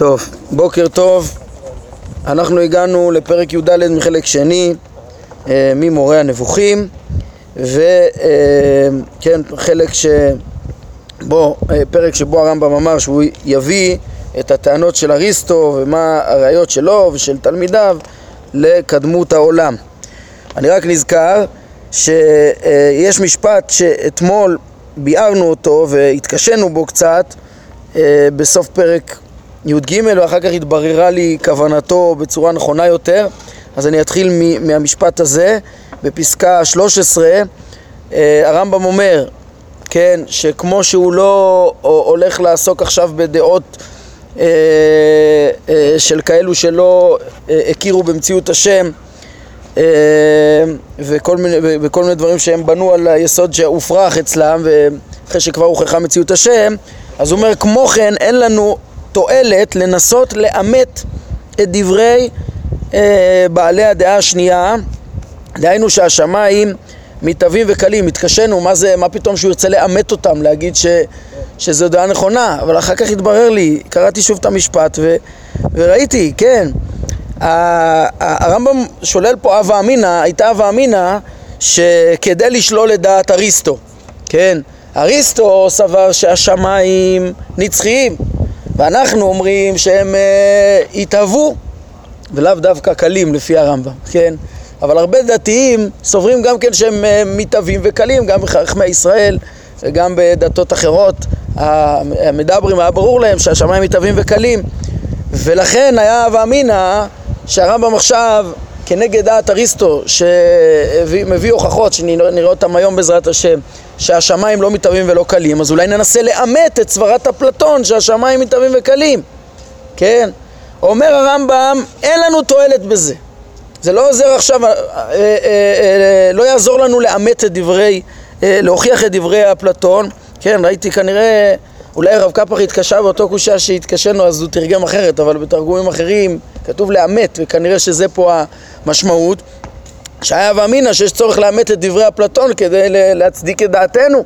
טוב, בוקר טוב. אנחנו הגענו לפרק י"ד מחלק שני אה, ממורה הנבוכים וכן, אה, חלק שבו, אה, פרק שבו הרמב"ם אמר שהוא יביא את הטענות של אריסטו ומה הראיות שלו ושל תלמידיו לקדמות העולם. אני רק נזכר שיש משפט שאתמול ביארנו אותו והתקשינו בו קצת בסוף פרק י"ג ואחר כך התבררה לי כוונתו בצורה נכונה יותר. אז אני אתחיל מהמשפט הזה. בפסקה 13 אה, הרמב"ם אומר כן, שכמו שהוא לא הולך לעסוק עכשיו בדעות אה, אה, של כאלו שלא הכירו במציאות השם וכל מיני, וכל מיני דברים שהם בנו על היסוד שהופרך אצלם ואחרי שכבר הוכחה מציאות השם אז הוא אומר כמו כן אין לנו תועלת לנסות לאמת את דברי אה, בעלי הדעה השנייה, דהיינו שהשמיים מתהווים וקלים, התקשינו, מה זה, מה פתאום שהוא ירצה לאמת אותם, להגיד ש, שזו דעה נכונה, אבל אחר כך התברר לי, קראתי שוב את המשפט ו, וראיתי, כן, הרמב"ם שולל פה הווה אמינא, הייתה הווה אמינא שכדי לשלול את דעת אריסטו, כן, אריסטו סבר שהשמיים נצחיים ואנחנו אומרים שהם אה, התהוו ולאו דווקא קלים לפי הרמב"ם, כן? אבל הרבה דתיים סוברים גם כן שהם אה, מתהווים וקלים, גם בחכמי ישראל וגם בדתות אחרות המדברים, היה ברור להם שהשמיים מתהווים וקלים ולכן היה הווה אמינא שהרמב"ם עכשיו כנגד דעת אריסטו שמביא הוכחות שנראה אותם היום בעזרת השם שהשמיים לא מתהווים ולא קלים אז אולי ננסה לאמת את סברת אפלטון שהשמיים מתהווים וקלים. כן? אומר הרמב"ם אין לנו תועלת בזה. זה לא עוזר עכשיו, אה, אה, אה, לא יעזור לנו לאמת את דברי, להוכיח את דברי אפלטון. כן, ראיתי כנראה אולי הרב קפח התקשה באותו קושה שהתקשינו אז הוא תרגם אחרת אבל בתרגומים אחרים כתוב לאמת וכנראה שזה פה המשמעות שהיה ואמינא שיש צורך לאמת את דברי אפלטון כדי להצדיק את דעתנו.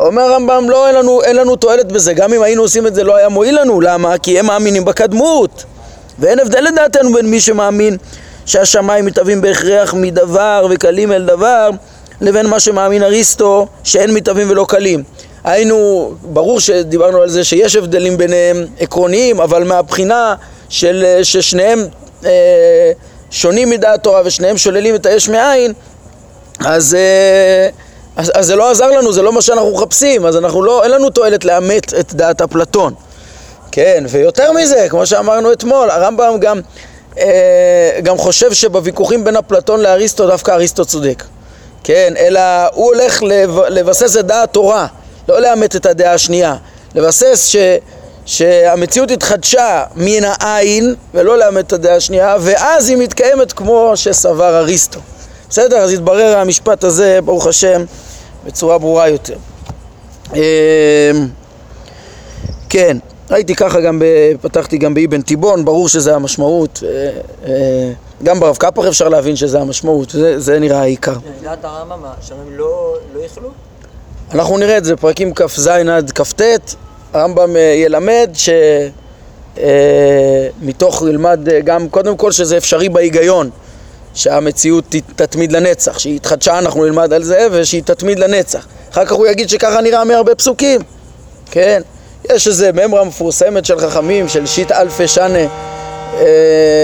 אומר הרמב"ם לא, אין לנו, אין לנו תועלת בזה. גם אם היינו עושים את זה לא היה מועיל לנו. למה? כי הם מאמינים בקדמות. ואין הבדל לדעתנו בין מי שמאמין שהשמיים מתהווים בהכרח מדבר וקלים אל דבר לבין מה שמאמין אריסטו שאין מתהווים ולא קלים. היינו, ברור שדיברנו על זה שיש הבדלים ביניהם עקרוניים, אבל מהבחינה של ששניהם אה, שונים מדעת תורה ושניהם שוללים את היש מאין, אז, אה, אז, אז זה לא עזר לנו, זה לא מה שאנחנו מחפשים, אז אנחנו לא, אין לנו תועלת לאמת את דעת אפלטון. כן, ויותר מזה, כמו שאמרנו אתמול, הרמב"ם גם, אה, גם חושב שבוויכוחים בין אפלטון לאריסטו דווקא אריסטו צודק. כן, אלא הוא הולך לבסס את דעת תורה. לא לאמת את הדעה השנייה, לבסס ש, שהמציאות התחדשה מן העין ולא לאמת את הדעה השנייה ואז היא מתקיימת כמו שסבר אריסטו. בסדר? אז התברר המשפט הזה, ברוך השם, בצורה ברורה יותר. אמ, כן, ראיתי ככה גם, פתחתי גם באבן תיבון, ברור שזה המשמעות. אה, אה, גם ברב קפח אפשר להבין שזה המשמעות, זה, זה נראה העיקר. לדעת הרמב"ם, שהמים לא, לא יכלו? אנחנו נראה את זה, פרקים כ"ז עד כ"ט, הרמב"ם אה, ילמד שמתוך אה, ילמד אה, גם, קודם כל שזה אפשרי בהיגיון, שהמציאות תתמיד לנצח, שהיא התחדשה אנחנו נלמד על זה ושהיא תתמיד לנצח. אחר כך הוא יגיד שככה נראה מהרבה פסוקים, כן? יש איזה ממרה מפורסמת של חכמים, של שיט אלפי שנה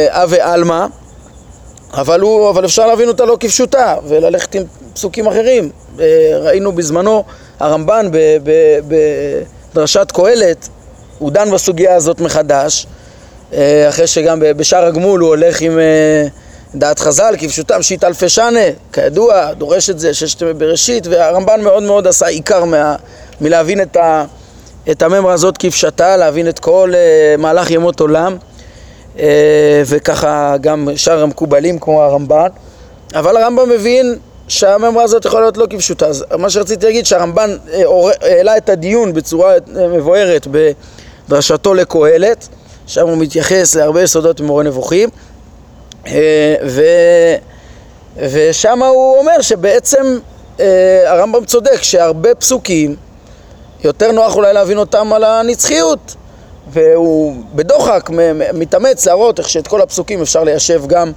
אבי עלמא, אבל, אבל אפשר להבין אותה לא כפשוטה וללכת עם פסוקים אחרים. ראינו בזמנו הרמב"ן בדרשת קהלת, הוא דן בסוגיה הזאת מחדש, אה, אחרי שגם בשאר הגמול הוא הולך עם אה, דעת חז"ל, כפשוטם שיט אלפי שנה, כידוע, דורש את זה ששת בראשית, והרמב"ן מאוד מאוד עשה עיקר מה, מלהבין את, ה, את הממרה הזאת כפשטה, להבין את כל uh, מהלך ימות עולם, וככה גם שאר המקובלים כמו הרמב"ן, אבל הרמב"ם מבין שהממרה הזאת יכולה להיות לא כפשוטה. אז מה שרציתי להגיד שהרמב"ן אה, העלה את הדיון בצורה אה, מבוארת בדרשתו לקהלת, שם הוא מתייחס להרבה יסודות ממורה נבוכים, אה, ו... ושם הוא אומר שבעצם הרמב"ם צודק שהרבה פסוקים יותר נוח אולי להבין אותם על הנצחיות והוא בדוחק מתאמץ להראות איך שאת כל הפסוקים אפשר ליישב גם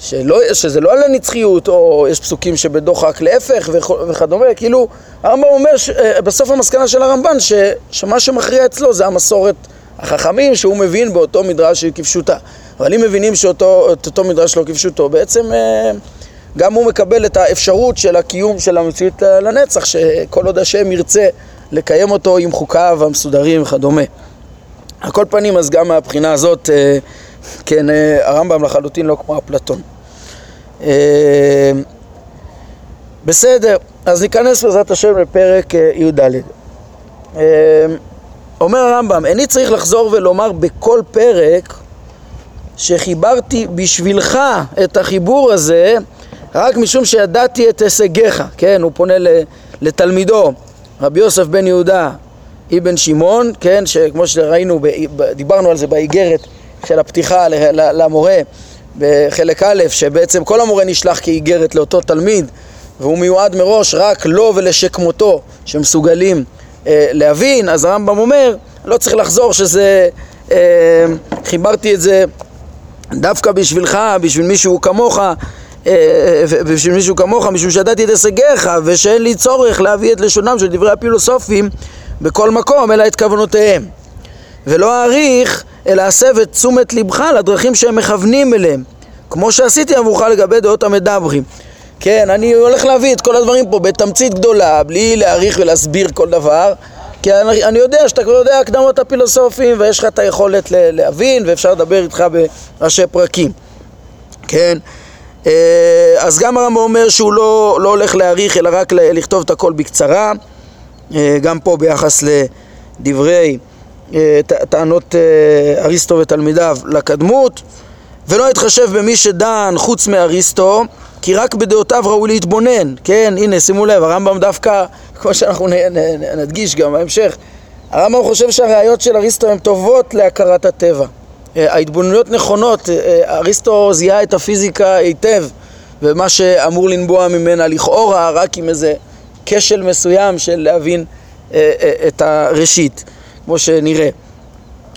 שלא, שזה לא על הנצחיות, או יש פסוקים שבדוחק להפך וכדומה, כאילו הרמב"ם אומר, ש, אה, בסוף המסקנה של הרמב"ן, ש, שמה שמכריע אצלו זה המסורת החכמים שהוא מבין באותו מדרש כפשוטה. אבל אם מבינים שאותו אותו מדרש לא כפשוטו, בעצם אה, גם הוא מקבל את האפשרות של הקיום של המציאות לנצח, שכל עוד השם ירצה לקיים אותו עם חוקיו המסודרים וכדומה. על כל פנים, אז גם מהבחינה הזאת, אה, כן, הרמב"ם לחלוטין לא כמו אפלטון. בסדר, אז ניכנס בעזרת השם לפרק י"ד. אומר הרמב"ם, איני צריך לחזור ולומר בכל פרק שחיברתי בשבילך את החיבור הזה רק משום שידעתי את הישגיך, כן, הוא פונה לתלמידו, רבי יוסף בן יהודה אבן שמעון, כן, שכמו שראינו, דיברנו על זה באיגרת של הפתיחה למורה בחלק א', שבעצם כל המורה נשלח כאיגרת לאותו תלמיד והוא מיועד מראש רק לו ולשכמותו שמסוגלים אה, להבין, אז הרמב"ם אומר, לא צריך לחזור שזה, אה, חיברתי את זה דווקא בשבילך, בשביל מישהו כמוך, אה, בשביל מישהו כמוך, משום שידעתי את הישגיך, ושאין לי צורך להביא את לשונם של דברי הפילוסופים בכל מקום, אלא את כוונותיהם. ולא אעריך, אלא אסב את תשומת לבך לדרכים שהם מכוונים אליהם, כמו שעשיתי עבורך לגבי דעות המדברים. כן, אני הולך להביא את כל הדברים פה בתמצית גדולה, בלי להעריך ולהסביר כל דבר, כי אני, אני יודע שאתה כבר יודע הקדמות הפילוסופיים ויש לך את היכולת להבין ואפשר לדבר איתך בראשי פרקים, כן? אה, אז גם הרמב"ם אומר שהוא לא, לא הולך להעריך אלא רק לכתוב את הכל בקצרה, אה, גם פה ביחס לדברי טענות אריסטו ותלמידיו לקדמות, ולא התחשב במי שדן חוץ מאריסטו כי רק בדעותיו ראוי להתבונן, כן, הנה שימו לב, הרמב"ם דווקא, כמו שאנחנו נדגיש גם בהמשך, הרמב"ם חושב שהראיות של אריסטו הן טובות להכרת הטבע. אה, ההתבוננויות נכונות, אה, אה, אריסטו זיהה את הפיזיקה היטב, ומה שאמור לנבוע ממנה לכאורה רק עם איזה כשל מסוים של להבין את הראשית, כמו שנראה.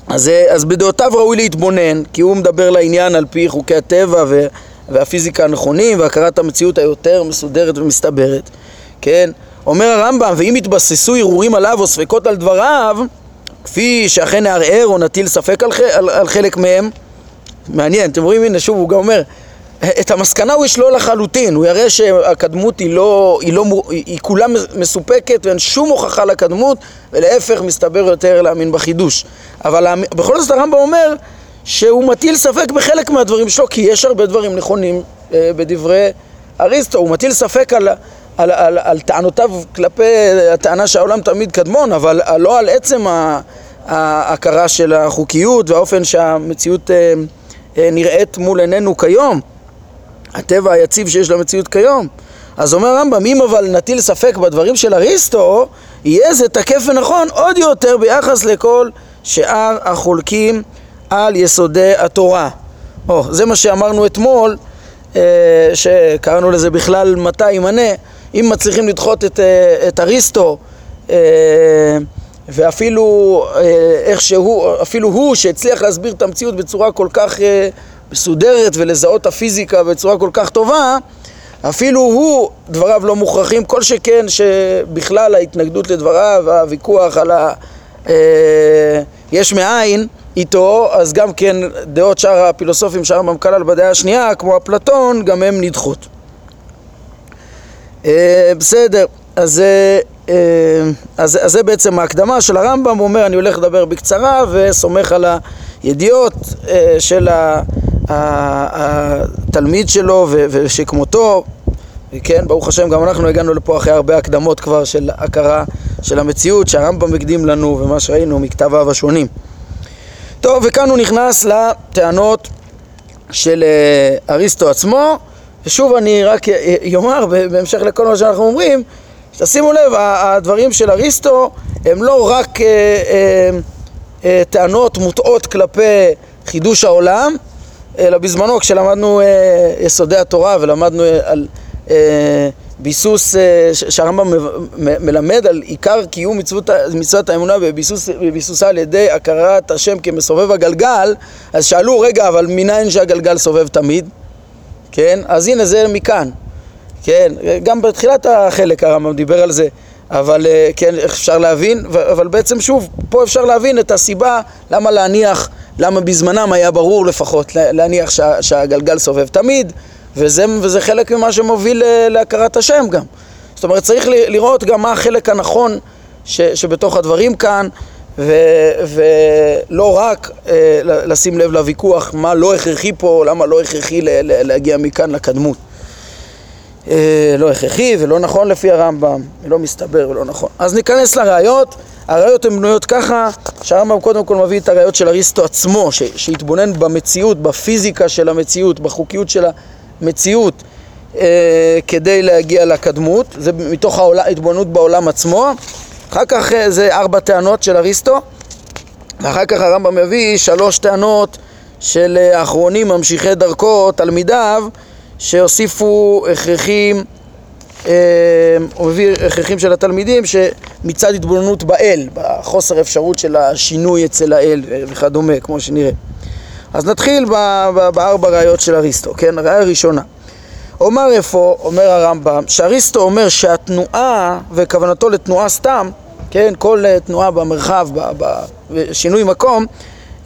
אז, אז בדעותיו ראוי להתבונן, כי הוא מדבר לעניין על פי חוקי הטבע ו... והפיזיקה הנכונים והכרת המציאות היותר מסודרת ומסתברת, כן? אומר הרמב"ם, ואם יתבססו הרהורים עליו או ספקות על דבריו, כפי שאכן נערער או נטיל ספק על, על, על חלק מהם, מעניין, אתם רואים, הנה שוב, הוא גם אומר, את המסקנה הוא ישלול לחלוטין, הוא יראה שהקדמות היא לא, היא, לא, היא, כולה מסופקת ואין שום הוכחה לקדמות, ולהפך מסתבר יותר להאמין בחידוש. אבל בכל זאת הרמב"ם אומר שהוא מטיל ספק בחלק מהדברים שלו, כי יש הרבה דברים נכונים אה, בדברי אריסטו, הוא מטיל ספק על, על, על, על טענותיו כלפי הטענה שהעולם תמיד קדמון, אבל לא על עצם ההכרה של החוקיות והאופן שהמציאות אה, אה, נראית מול עינינו כיום, הטבע היציב שיש למציאות כיום. אז אומר הרמב"ם, אם אבל נטיל ספק בדברים של אריסטו, יהיה זה תקף ונכון עוד יותר ביחס לכל שאר החולקים על יסודי התורה. או, זה מה שאמרנו אתמול, אה, שקראנו לזה בכלל מתי ימנה, אם מצליחים לדחות את, אה, את אריסטו אה, ואפילו איך שהוא, אפילו הוא שהצליח להסביר את המציאות בצורה כל כך מסודרת ולזהות הפיזיקה בצורה כל כך טובה, אפילו הוא, דבריו לא מוכרחים, כל שכן שבכלל ההתנגדות לדבריו, הוויכוח על ה... יש מאין, איתו, אז גם כן דעות שאר הפילוסופים שהרמב"ם כלל בדעה השנייה, כמו אפלטון, גם הם נדחות. אה, בסדר, אז, אה, אז, אז זה בעצם ההקדמה של הרמב"ם, הוא אומר אני הולך לדבר בקצרה וסומך על הידיעות אה, של התלמיד שלו ושכמותו, כן, ברוך השם גם אנחנו הגענו לפה אחרי הרבה הקדמות כבר של הכרה של המציאות שהרמב"ם הקדים לנו ומה שראינו מכתביו השונים. טוב, וכאן הוא נכנס לטענות של אה, אריסטו עצמו, ושוב אני רק יאמר בהמשך לכל מה שאנחנו אומרים, תשימו לב, הדברים של אריסטו הם לא רק אה, אה, טענות מוטעות כלפי חידוש העולם, אלא בזמנו כשלמדנו אה, יסודי התורה ולמדנו אה, על, אה, ביסוס, אה, שהרמב"ם מלמד על עיקר קיום מצוות, מצוות האמונה בביסוס, בביסוסה על ידי הכרת השם כמסובב הגלגל, אז שאלו, רגע, אבל מניין שהגלגל סובב תמיד? כן? אז הנה זה מכאן. כן? גם בתחילת החלק הרמב"ם דיבר על זה. אבל אה, כן, אפשר להבין? אבל בעצם שוב, פה אפשר להבין את הסיבה למה להניח, למה בזמנם היה ברור לפחות להניח שה, שהגלגל סובב תמיד, וזה, וזה חלק ממה שמוביל אה, להכרת השם גם. זאת אומרת, צריך לראות גם מה החלק הנכון ש, שבתוך הדברים כאן, ו, ולא רק אה, לשים לב לוויכוח מה לא הכרחי פה, למה לא הכרחי להגיע מכאן לקדמות. אה, לא הכרחי ולא נכון לפי הרמב"ם, ולא מסתבר ולא נכון. אז ניכנס לראיות, הראיות הן בנויות ככה, שהרמב"ם קודם כל מביא את הראיות של אריסטו עצמו, ש- שהתבונן במציאות, בפיזיקה של המציאות, בחוקיות של המציאות, אה, כדי להגיע לקדמות, זה מתוך ההתבוננות בעולם עצמו. אחר כך אה, זה ארבע טענות של אריסטו, ואחר כך הרמב"ם מביא שלוש טענות של אה, אחרונים ממשיכי דרכו, תלמידיו, שהוסיפו הכרחים, אה, הוא מביא הכרחים של התלמידים שמצד התבוננות באל, בחוסר אפשרות של השינוי אצל האל וכדומה, כמו שנראה. אז נתחיל בארבע ראיות של אריסטו, כן? הראיה הראשונה. אומר איפה, אומר הרמב"ם, שאריסטו אומר שהתנועה, וכוונתו לתנועה סתם, כן, כל אה, תנועה במרחב, בשינוי מקום,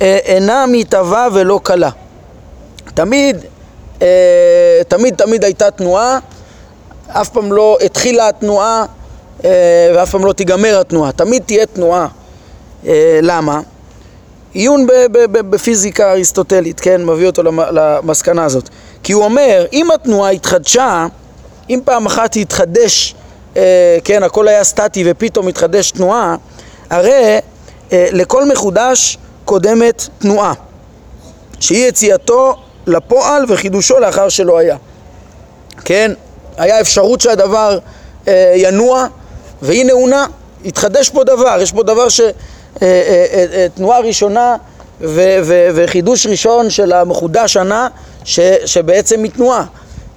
אה, אינה מתהווה ולא קלה. תמיד אה, תמיד תמיד הייתה תנועה, אף פעם לא התחילה התנועה אה, ואף פעם לא תיגמר התנועה, תמיד תהיה תנועה. אה, למה? עיון בפיזיקה אריסטוטלית, כן, מביא אותו למסקנה הזאת. כי הוא אומר, אם התנועה התחדשה, אם פעם אחת היא התחדש, כן, הכל היה סטטי ופתאום התחדש תנועה, הרי לכל מחודש קודמת תנועה, שהיא יציאתו לפועל וחידושו לאחר שלא היה. כן? היה אפשרות שהדבר אה, ינוע, והנה הוא נע, התחדש פה דבר, יש פה דבר ש... אה, אה, אה, אה, תנועה ראשונה ו- ו- וחידוש ראשון של המחודש הנע ש- שבעצם מתנועה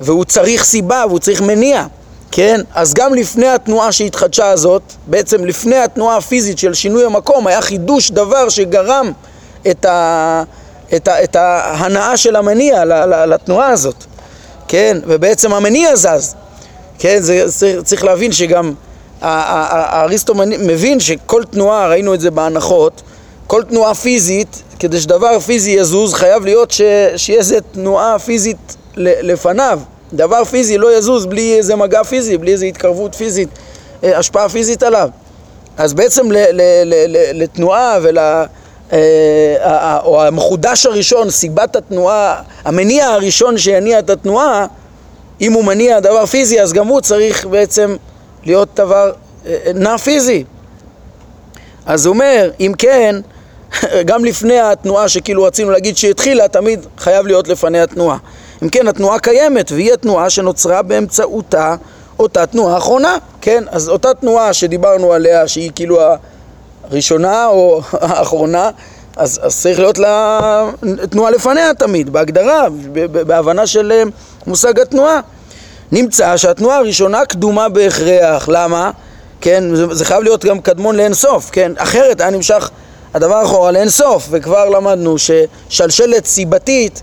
והוא צריך סיבה והוא צריך מניע כן? אז גם לפני התנועה שהתחדשה הזאת, בעצם לפני התנועה הפיזית של שינוי המקום, היה חידוש דבר שגרם את, ה, את, ה, את ההנאה של המניע לתנועה הזאת, כן? ובעצם המניע זז, כן? זה, זה צריך להבין שגם אריסטו מבין שכל תנועה, ראינו את זה בהנחות, כל תנועה פיזית, כדי שדבר פיזי יזוז, חייב להיות ש, שיהיה איזה תנועה פיזית לפניו. דבר פיזי לא יזוז בלי איזה מגע פיזי, בלי איזה התקרבות פיזית, אה, השפעה פיזית עליו. אז בעצם ל, ל, ל, לתנועה ול... אה, או המחודש הראשון, סיבת התנועה, המניע הראשון שיניע את התנועה, אם הוא מניע דבר פיזי, אז גם הוא צריך בעצם להיות דבר אה, נע פיזי. אז הוא אומר, אם כן, גם לפני התנועה שכאילו רצינו להגיד שהתחילה, תמיד חייב להיות לפני התנועה. אם כן, התנועה קיימת, והיא התנועה שנוצרה באמצעותה אותה תנועה אחרונה, כן? אז אותה תנועה שדיברנו עליה, שהיא כאילו ראשונה או האחרונה, אז, אז צריך להיות לה תנועה לפניה תמיד, בהגדרה, בהבנה של אה, מושג התנועה. נמצא שהתנועה הראשונה קדומה בהכרח, למה? כן, זה, זה חייב להיות גם קדמון לאינסוף, כן? אחרת היה נמשך הדבר אחורה לאינסוף, וכבר למדנו ששלשלת סיבתית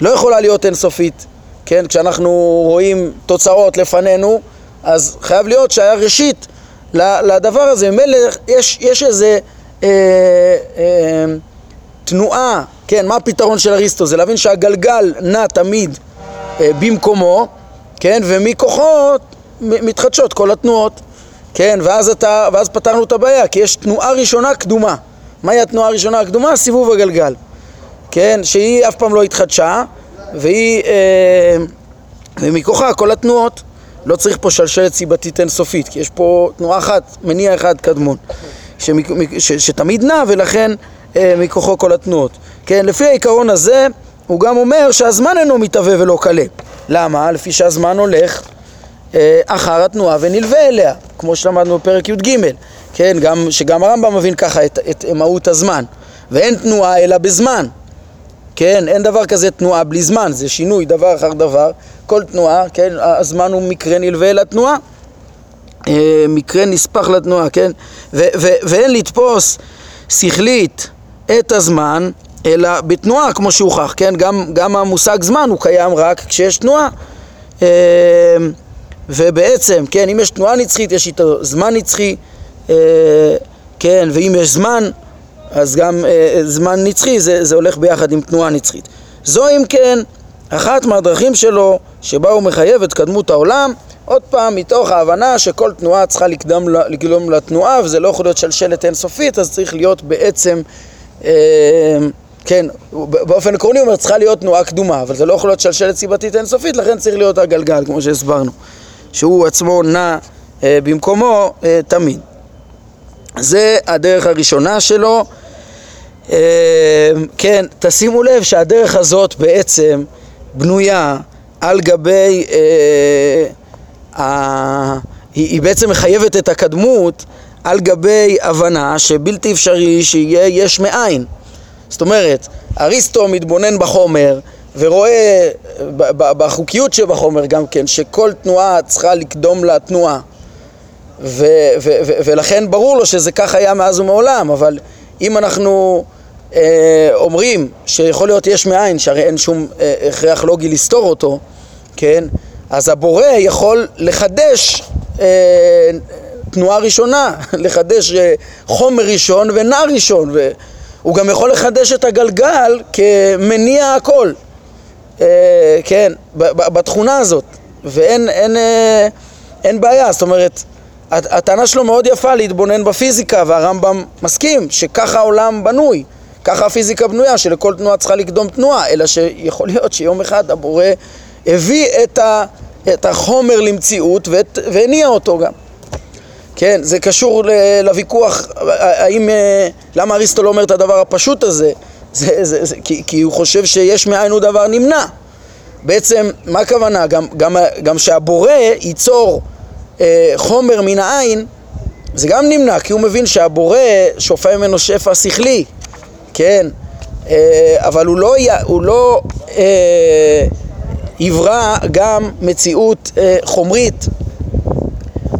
לא יכולה להיות אינסופית, כן? כשאנחנו רואים תוצאות לפנינו, אז חייב להיות שהיה ראשית לדבר הזה. ממילא יש, יש איזה אה, אה, תנועה, כן, מה הפתרון של אריסטו? זה להבין שהגלגל נע תמיד אה, במקומו, כן, ומכוחו מתחדשות כל התנועות, כן, ואז, אתה, ואז פתרנו את הבעיה, כי יש תנועה ראשונה קדומה. מהי התנועה הראשונה הקדומה? סיבוב הגלגל, כן, שהיא אף פעם לא התחדשה, והיא, אה, ומכוחה כל התנועות. לא צריך פה שלשלת סיבתית אינסופית, כי יש פה תנועה אחת, מניע אחד קדמון, שתמיד נע ולכן אה, מכוחו כל התנועות. כן, לפי העיקרון הזה, הוא גם אומר שהזמן אינו מתהווה ולא קלה. למה? לפי שהזמן הולך אה, אחר התנועה ונלווה אליה, כמו שלמדנו בפרק י"ג, כן, גם, שגם הרמב"ם מבין ככה את, את מהות הזמן. ואין תנועה אלא בזמן. כן, אין דבר כזה תנועה בלי זמן, זה שינוי דבר אחר דבר, כל תנועה, כן, הזמן הוא מקרה נלווה לתנועה, אה, מקרה נספח לתנועה, כן, ו- ו- ואין לתפוס שכלית את הזמן אלא בתנועה כמו שהוכח, כן, גם, גם המושג זמן הוא קיים רק כשיש תנועה. אה, ובעצם, כן, אם יש תנועה נצחית יש איתו זמן נצחי, אה, כן, ואם יש זמן אז גם זמן נצחי זה, זה הולך ביחד עם תנועה נצחית. זו אם כן אחת מהדרכים שלו שבה הוא מחייב את קדמות העולם, עוד פעם מתוך ההבנה שכל תנועה צריכה לקדם, לקדום לתנועה וזה לא יכול להיות שלשלת אינסופית אז צריך להיות בעצם, אה, כן, באופן עקרוני הוא אומר צריכה להיות תנועה קדומה אבל זה לא יכול להיות שלשלת סיבתית אינסופית לכן צריך להיות הגלגל כמו שהסברנו שהוא עצמו נע אה, במקומו אה, תמיד. זה הדרך הראשונה שלו אה, כן, תשימו לב שהדרך הזאת בעצם בנויה על גבי, אה, ה... היא, היא בעצם מחייבת את הקדמות על גבי הבנה שבלתי אפשרי שיהיה יש מאין. זאת אומרת, אריסטו מתבונן בחומר ורואה בחוקיות שבחומר גם כן, שכל תנועה צריכה לקדום לתנועה ו- ו- ו- ולכן ברור לו שזה כך היה מאז ומעולם, אבל אם אנחנו אומרים שיכול להיות יש מאין, שהרי אין שום אה, הכרח לוגי לסתור אותו, כן? אז הבורא יכול לחדש אה, תנועה ראשונה, לחדש אה, חומר ראשון ונע ראשון, והוא גם יכול לחדש את הגלגל כמניע הכל, אה, כן, בתכונה הזאת, ואין אין, אה, אין בעיה, זאת אומרת, הטענה שלו מאוד יפה להתבונן בפיזיקה, והרמב"ם מסכים שככה העולם בנוי. ככה הפיזיקה בנויה, שלכל תנועה צריכה לקדום תנועה, אלא שיכול להיות שיום אחד הבורא הביא את, ה, את החומר למציאות והניע אותו גם. כן, זה קשור לוויכוח, האם, אה, למה אריסטו לא אומר את הדבר הפשוט הזה? זה, זה, זה, כי, כי הוא חושב שיש מאין הוא דבר נמנע. בעצם, מה הכוונה? גם, גם, גם שהבורא ייצור אה, חומר מן העין, זה גם נמנע, כי הוא מבין שהבורא שופע ממנו שפע שכלי, כן, אה, אבל הוא לא, הוא לא אה, יברא גם מציאות אה, חומרית.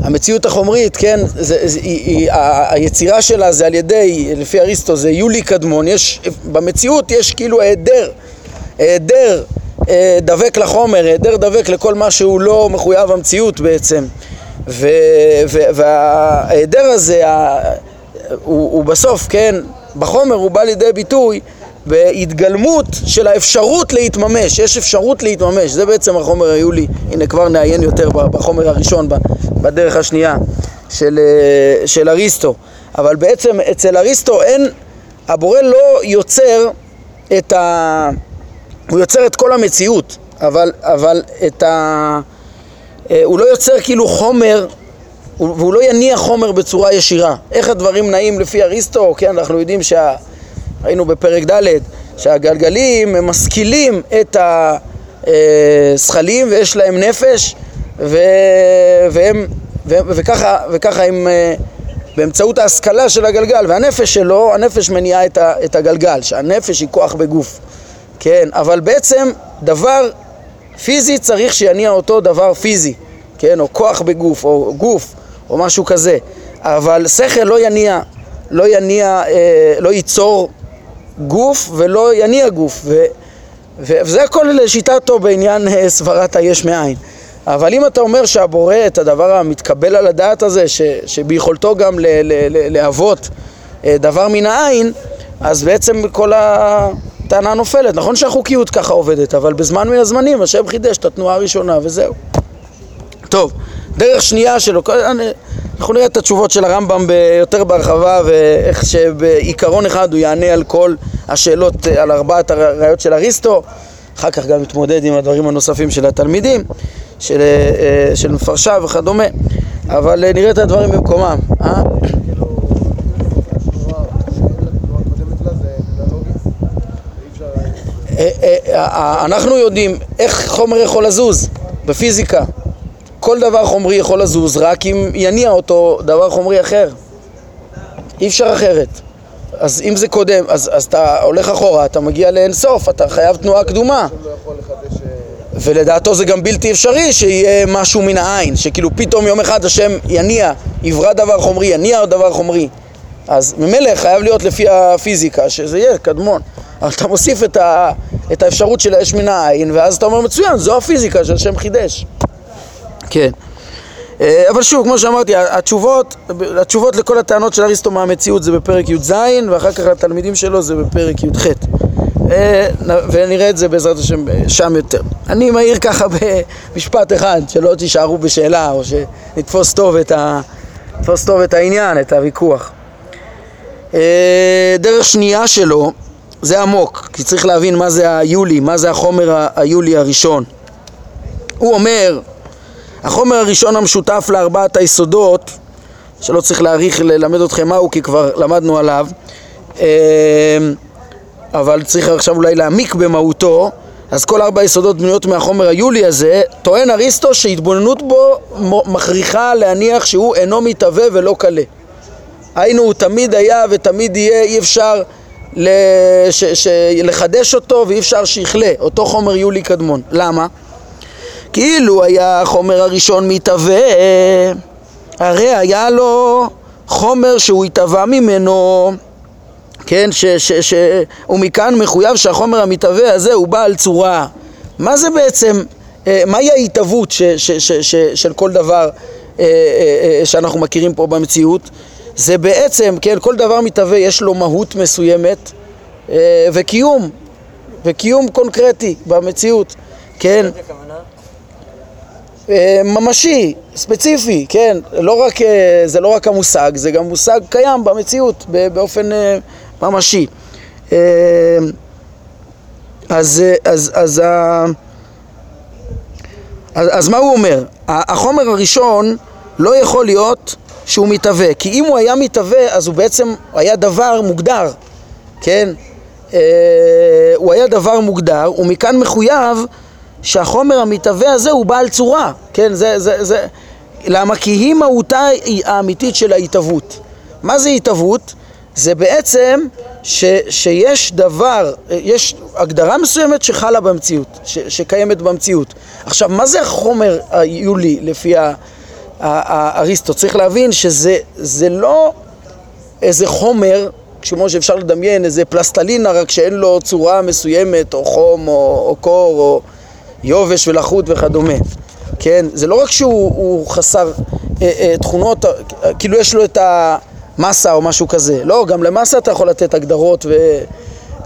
המציאות החומרית, כן, זה, זה, היא, היא, היצירה שלה זה על ידי, לפי אריסטו זה יולי קדמון, יש, במציאות יש כאילו היעדר, היעדר אה, דבק לחומר, היעדר דבק לכל מה שהוא לא מחויב המציאות בעצם. וההיעדר הזה, הוא, הוא בסוף, כן, בחומר הוא בא לידי ביטוי בהתגלמות של האפשרות להתממש, יש אפשרות להתממש, זה בעצם החומר היולי, הנה כבר נעיין יותר בחומר הראשון, בדרך השנייה של, אה, של אריסטו, אבל בעצם אצל אריסטו אין, הבורא לא יוצר את ה... הוא יוצר את כל המציאות, אבל, אבל את ה... אה, הוא לא יוצר כאילו חומר והוא לא יניע חומר בצורה ישירה. איך הדברים נעים לפי אריסטו? כן, אנחנו יודעים שה... ראינו בפרק ד' שהגלגלים הם משכילים את הזכלים ויש להם נפש ו... והם... ו... וככה, וככה הם אה, באמצעות ההשכלה של הגלגל והנפש שלו, הנפש מניעה את, ה... את הגלגל, שהנפש היא כוח בגוף, כן, אבל בעצם דבר פיזי צריך שיניע אותו דבר פיזי, כן, או כוח בגוף, או גוף או משהו כזה, אבל שכל לא יניע, לא יניע, אה, לא ייצור גוף ולא יניע גוף, ו, וזה הכל לשיטתו בעניין אה, סברת היש מאין. אבל אם אתה אומר שהבורא את הדבר המתקבל על הדעת הזה, ש, שביכולתו גם ל, ל, ל, להוות אה, דבר מן העין, אז בעצם כל הטענה נופלת. נכון שהחוקיות ככה עובדת, אבל בזמן מן הזמנים השם חידש את התנועה הראשונה וזהו. טוב. דרך שנייה שלו, אנחנו נראה את התשובות של הרמב"ם יותר בהרחבה ואיך שבעיקרון אחד הוא יענה על כל השאלות, על ארבעת הראיות של אריסטו. אחר כך גם נתמודד עם הדברים הנוספים של התלמידים, של, אה, של מפרשה וכדומה. אבל נראה את הדברים במקומם אה? אה, אה, אנחנו יודעים איך חומר יכול לזוז בפיזיקה כל דבר חומרי יכול לזוז רק אם יניע אותו דבר חומרי אחר. אי אפשר אחרת. אז אם זה קודם, אז, אז אתה הולך אחורה, אתה מגיע לאינסוף, אתה חייב תנועה קדומה. לא לחדש... ולדעתו זה גם בלתי אפשרי שיהיה משהו מן העין, שכאילו פתאום יום אחד השם יניע, יברא דבר חומרי, יניע דבר חומרי. אז ממילא חייב להיות לפי הפיזיקה, שזה יהיה קדמון. אבל אתה מוסיף את, ה, את האפשרות של האש מן העין, ואז אתה אומר מצוין, זו הפיזיקה שהשם חידש. כן. אה, אבל שוב, כמו שאמרתי, התשובות, התשובות לכל הטענות של אריסטו מהמציאות זה בפרק י"ז, ואחר כך לתלמידים שלו זה בפרק י"ח. אה, ונראה את זה בעזרת השם שם יותר. אני מעיר ככה במשפט אחד, שלא תישארו בשאלה, או שנתפוס טוב את, ה... טוב את העניין, את הוויכוח. אה, דרך שנייה שלו זה עמוק, כי צריך להבין מה זה היולי, מה זה החומר היולי הראשון. הוא אומר, החומר הראשון המשותף לארבעת היסודות, שלא צריך להעריך ללמד אתכם מהו, כי כבר למדנו עליו, אה, אבל צריך עכשיו אולי להעמיק במהותו, אז כל ארבע היסודות בנויות מהחומר היולי הזה, טוען אריסטו שהתבוננות בו מכריחה להניח שהוא אינו מתהווה ולא קלה. היינו, הוא תמיד היה ותמיד יהיה, אי אפשר לש, ש, לחדש אותו ואי אפשר שיכלה, אותו חומר יולי קדמון. למה? כאילו היה החומר הראשון מתהווה, הרי היה לו חומר שהוא התהווה ממנו, כן, ומכאן מחויב שהחומר המתהווה הזה הוא בעל צורה. מה זה בעצם, אה, מהי ההתהוות של כל דבר אה, אה, שאנחנו מכירים פה במציאות? זה בעצם, כן, כל דבר מתהווה יש לו מהות מסוימת וקיום, וקיום קונקרטי במציאות, כן. ממשי, ספציפי, כן, לא רק, זה לא רק המושג, זה גם מושג קיים במציאות באופן ממשי. אז, אז, אז, אז, אז, אז מה הוא אומר? החומר הראשון לא יכול להיות שהוא מתהווה, כי אם הוא היה מתהווה אז הוא בעצם היה דבר מוגדר, כן? הוא היה דבר מוגדר, ומכאן מחויב שהחומר המתהווה הזה הוא בעל צורה, כן? זה, זה, זה, למה? כי היא מהותה האמיתית של ההתהוות. מה זה התהוות? זה בעצם ש, שיש דבר, יש הגדרה מסוימת שחלה במציאות, ש, שקיימת במציאות. עכשיו, מה זה החומר היולי לפי האריסטו? צריך להבין שזה לא איזה חומר, כמו שאפשר לדמיין, איזה פלסטלינה, רק שאין לו צורה מסוימת, או חום, או, או קור, או יובש ולחות וכדומה. כן? זה לא רק שהוא חסר אה, אה, תכונות, כאילו יש לו את ה... מסה או משהו כזה. לא, גם למסה אתה יכול לתת הגדרות, ו...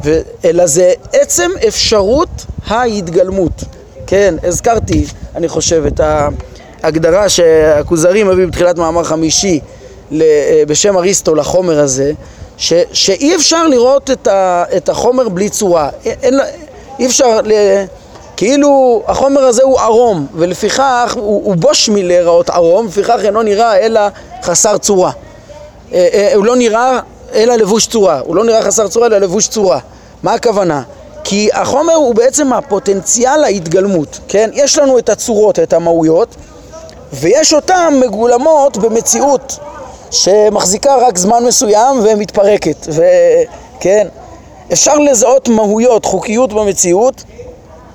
ו... אלא זה עצם אפשרות ההתגלמות. כן, הזכרתי, אני חושב, את ההגדרה שהכוזרי מביא בתחילת מאמר חמישי בשם אריסטו לחומר הזה, ש... שאי אפשר לראות את, ה... את החומר בלי צורה. אין... אי אפשר... ל... כאילו החומר הזה הוא ערום, ולפיכך הוא, הוא בוש מלהיראות ערום, ולפיכך אינו נראה אלא חסר צורה. אה, אה, הוא לא נראה אלא לבוש צורה, הוא לא נראה חסר צורה אלא לבוש צורה. מה הכוונה? כי החומר הוא בעצם הפוטנציאל ההתגלמות, כן? יש לנו את הצורות, את המהויות, ויש אותן מגולמות במציאות שמחזיקה רק זמן מסוים ומתפרקת, וכן? אפשר לזהות מהויות, חוקיות במציאות,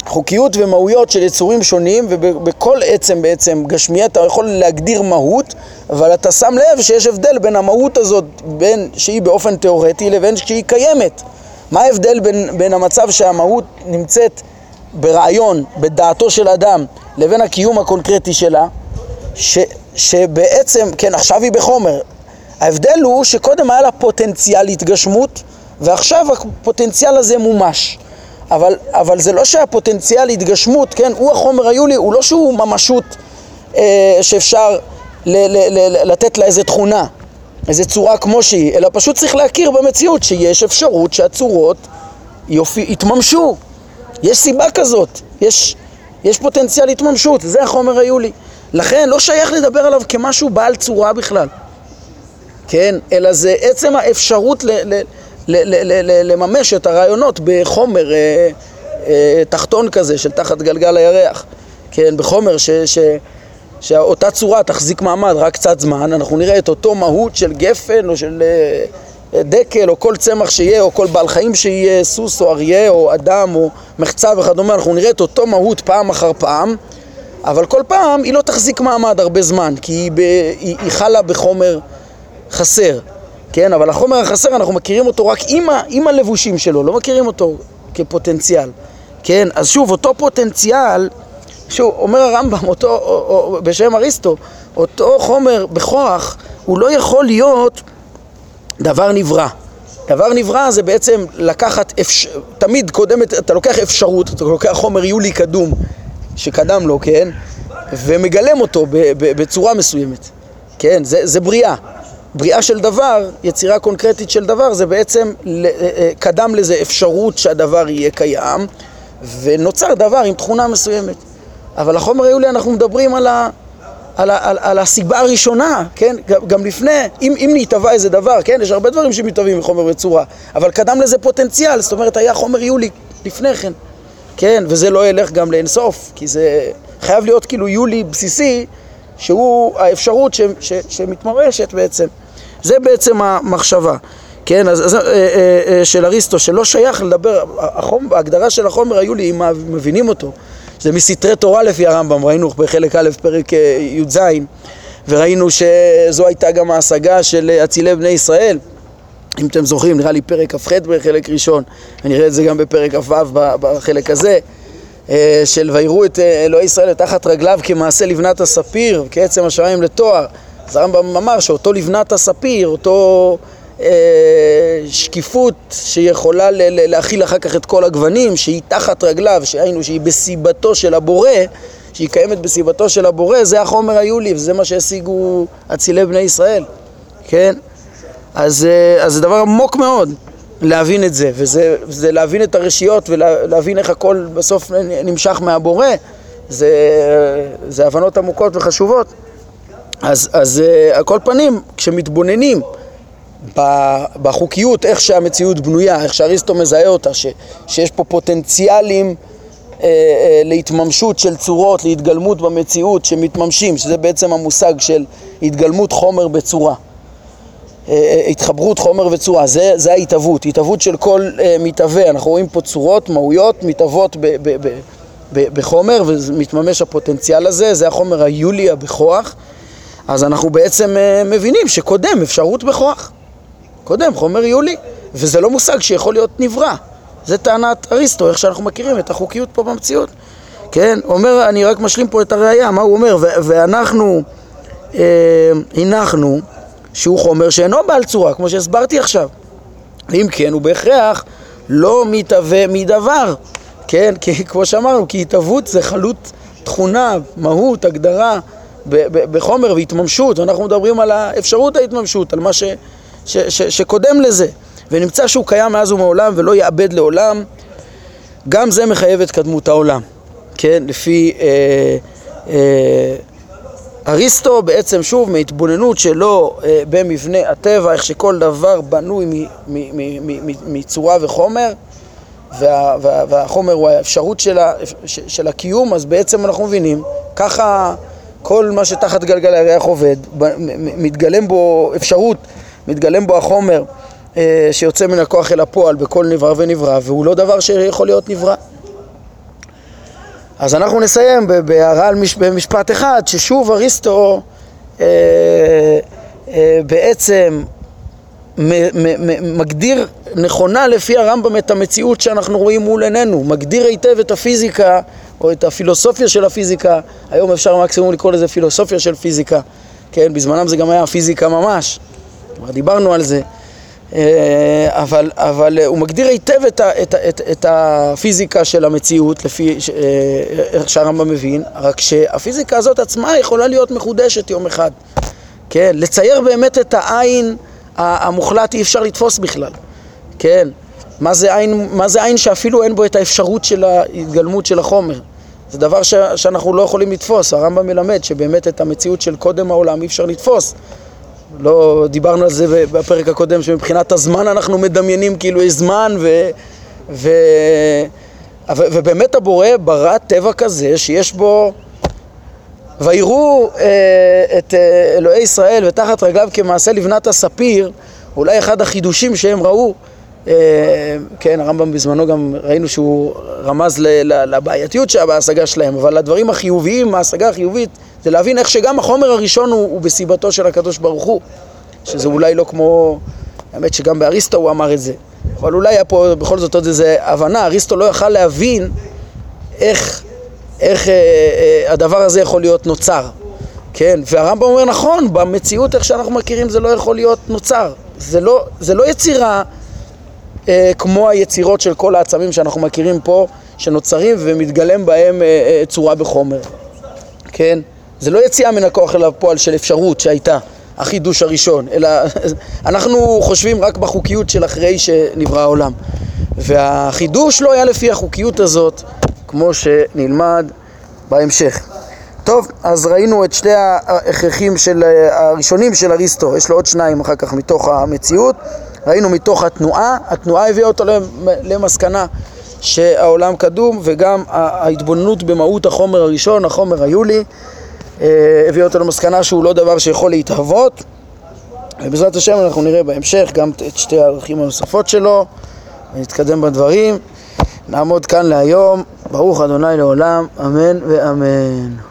חוקיות ומהויות של יצורים שונים, ובכל עצם בעצם גשמי אתה יכול להגדיר מהות, אבל אתה שם לב שיש הבדל בין המהות הזאת, בין שהיא באופן תיאורטי לבין שהיא קיימת. מה ההבדל בין, בין המצב שהמהות נמצאת ברעיון, בדעתו של אדם, לבין הקיום הקונקרטי שלה, ש, שבעצם, כן, עכשיו היא בחומר. ההבדל הוא שקודם היה לה פוטנציאל התגשמות, ועכשיו הפוטנציאל הזה מומש. אבל, אבל זה לא שהפוטנציאל התגשמות, כן, הוא החומר היולי, הוא לא שהוא ממשות אה, שאפשר ל, ל, ל, לתת לה איזה תכונה, איזה צורה כמו שהיא, אלא פשוט צריך להכיר במציאות שיש אפשרות שהצורות יופי, יתממשו. יש סיבה כזאת, יש, יש פוטנציאל התממשות, זה החומר היולי. לכן לא שייך לדבר עליו כמשהו בעל צורה בכלל, כן? אלא זה עצם האפשרות ל... ל לממש את הרעיונות בחומר אה, אה, תחתון כזה של תחת גלגל הירח, כן, בחומר ש, ש, שאותה צורה תחזיק מעמד רק קצת זמן, אנחנו נראה את אותו מהות של גפן או של אה, דקל או כל צמח שיהיה או כל בעל חיים שיהיה, סוס או אריה או אדם או מחצה וכדומה, אנחנו נראה את אותו מהות פעם אחר פעם, אבל כל פעם היא לא תחזיק מעמד הרבה זמן, כי היא, ב, היא, היא חלה בחומר חסר, כן? אבל החומר החסר אנחנו מכירים אותו רק עם, ה, עם הלבושים שלו, לא מכירים אותו כפוטנציאל, כן? אז שוב, אותו פוטנציאל, שוב, אומר הרמב"ם, אותו, או, או, בשם אריסטו, אותו חומר בכוח, הוא לא יכול להיות דבר נברא. דבר נברא זה בעצם לקחת, אפש... תמיד קודמת, אתה לוקח אפשרות, אתה לוקח חומר יולי קדום שקדם לו, כן? ומגלם אותו בצורה מסוימת, כן? זה, זה בריאה. בריאה של דבר, יצירה קונקרטית של דבר, זה בעצם אה, אה, קדם לזה אפשרות שהדבר יהיה קיים, ונוצר דבר עם תכונה מסוימת. אבל החומר היולי אנחנו מדברים על, ה, על, ה, על, על הסיבה הראשונה, כן? גם לפני, אם, אם נתבע איזה דבר, כן? יש הרבה דברים שמתהווים מחומר בצורה, אבל קדם לזה פוטנציאל, זאת אומרת היה חומר יולי לפני כן, כן? וזה לא ילך גם לאינסוף, כי זה חייב להיות כאילו יולי בסיסי, שהוא האפשרות ש, ש, שמתממשת בעצם. זה בעצם המחשבה, כן? אז, אז אה, אה, אה, של אריסטו, שלא שייך לדבר, החום, ההגדרה של החומר היולי, אם מבינים אותו, זה מסתרי תורה לפי הרמב"ם, ראינו בחלק א', פרק י"ז, וראינו שזו הייתה גם ההשגה של אצילי בני ישראל. אם אתם זוכרים, נראה לי פרק כ"ח בחלק ראשון, ונראה את זה גם בפרק כ"ו בחלק הזה, של ויראו את אלוהי ישראל תחת רגליו כמעשה לבנת הספיר, כעצם השמיים לתואר. אז הרמב"ם אמר שאותו לבנת הספיר, אותו אה, שקיפות שיכולה להכיל אחר כך את כל הגוונים, שהיא תחת רגליו, שהיינו שהיא בסיבתו של הבורא, שהיא קיימת בסיבתו של הבורא, זה החומר היולי, וזה מה שהשיגו אצילי בני ישראל, כן? אה, אז זה דבר עמוק מאוד להבין את זה, וזה, וזה להבין את הרשיות ולהבין איך הכל בסוף נמשך מהבורא, זה, זה הבנות עמוקות וחשובות. אז, אז uh, על כל פנים, כשמתבוננים בחוקיות, איך שהמציאות בנויה, איך שאריסטו מזהה אותה, ש, שיש פה פוטנציאלים uh, uh, להתממשות של צורות, להתגלמות במציאות שמתממשים, שזה בעצם המושג של התגלמות חומר בצורה. התחברות חומר וצורה, זה, זה ההתהוות, התהוות של כל uh, מתהווה, אנחנו רואים פה צורות, מהויות, מתהוות בחומר ומתממש הפוטנציאל הזה, זה החומר היולי הבכוח אז אנחנו בעצם uh, מבינים שקודם אפשרות בכוח. קודם חומר יולי, וזה לא מושג שיכול להיות נברא. זה טענת אריסטו, איך שאנחנו מכירים את החוקיות פה במציאות. כן, אומר, אני רק משלים פה את הראייה, מה הוא אומר? ואנחנו אה, הנחנו שהוא חומר שאינו בעל צורה, כמו שהסברתי עכשיו. אם כן, הוא בהכרח לא מתהווה מדבר, כן? כי כמו שאמרנו, כי התהוות זה חלות תכונה, מהות, הגדרה. בחומר והתממשות, אנחנו מדברים על האפשרות ההתממשות, על מה ש, ש, ש, שקודם לזה, ונמצא שהוא קיים מאז ומעולם ולא יאבד לעולם, גם זה מחייב את קדמות העולם, כן? לפי אה, אה, אריסטו בעצם שוב מהתבוננות שלו אה, במבנה הטבע, איך שכל דבר בנוי מצורה וחומר וה, וה, והחומר הוא האפשרות של, ה, של הקיום, אז בעצם אנחנו מבינים, ככה כל מה שתחת גלגל הירח עובד, מתגלם בו אפשרות, מתגלם בו החומר אה, שיוצא מן הכוח אל הפועל בכל נברא ונברא, והוא לא דבר שיכול להיות נברא. אז אנחנו נסיים בהערה במשפט אחד, ששוב אריסטו אה, אה, בעצם מגדיר נכונה לפי הרמב"ם את המציאות שאנחנו רואים מול עינינו, מגדיר היטב את הפיזיקה או את הפילוסופיה של הפיזיקה, היום אפשר מקסימום לקרוא לזה פילוסופיה של פיזיקה, כן, בזמנם זה גם היה פיזיקה ממש, כבר דיברנו על זה, אה, אבל, אבל הוא מגדיר היטב את, את, את, את הפיזיקה של המציאות, לפי אה, איך שהרמב"ם מבין, רק שהפיזיקה הזאת עצמה יכולה להיות מחודשת יום אחד, כן, לצייר באמת את העין המוחלט אי אפשר לתפוס בכלל, כן, מה זה עין, מה זה עין שאפילו אין בו את האפשרות של ההתגלמות של החומר? זה דבר ש, שאנחנו לא יכולים לתפוס, הרמב"ם מלמד שבאמת את המציאות של קודם העולם אי אפשר לתפוס. לא דיברנו על זה בפרק הקודם, שמבחינת הזמן אנחנו מדמיינים כאילו יש זמן ו... ו... ו... ובאמת הבורא ברא טבע כזה שיש בו ויראו אה, את אה, אלוהי ישראל ותחת רגליו כמעשה לבנת הספיר אולי אחד החידושים שהם ראו, אה, כן, הרמב"ם בזמנו גם ראינו שהוא רמז לבעייתיות שבהשגה שלהם, אבל הדברים החיוביים, ההשגה החיובית, זה להבין איך שגם החומר הראשון הוא, הוא בסיבתו של הקדוש ברוך הוא, שזה אולי לא כמו, האמת שגם באריסטו הוא אמר את זה, אבל אולי היה פה בכל זאת עוד איזה הבנה, אריסטו לא יכל להבין איך, איך אה, אה, הדבר הזה יכול להיות נוצר, כן, והרמב"ם אומר נכון, במציאות איך שאנחנו מכירים זה לא יכול להיות נוצר, זה לא, זה לא יצירה אה, כמו היצירות של כל העצמים שאנחנו מכירים פה, שנוצרים ומתגלם בהם אה, אה, צורה בחומר, כן? זה לא יציאה מן הכוח אל הפועל של אפשרות שהייתה, החידוש הראשון, אלא אנחנו חושבים רק בחוקיות של אחרי שנברא העולם. והחידוש לא היה לפי החוקיות הזאת, כמו שנלמד בהמשך. טוב, אז ראינו את שתי ההכרחים של, הראשונים של אריסטו, יש לו עוד שניים אחר כך מתוך המציאות. ראינו מתוך התנועה, התנועה הביאה אותו למסקנה שהעולם קדום וגם ההתבוננות במהות החומר הראשון, החומר היולי, אה, הביאה אותו למסקנה שהוא לא דבר שיכול להתהוות ובעזרת השם אנחנו נראה בהמשך גם את שתי הערכים הנוספות שלו ונתקדם בדברים. נעמוד כאן להיום, ברוך אדוני לעולם, אמן ואמן.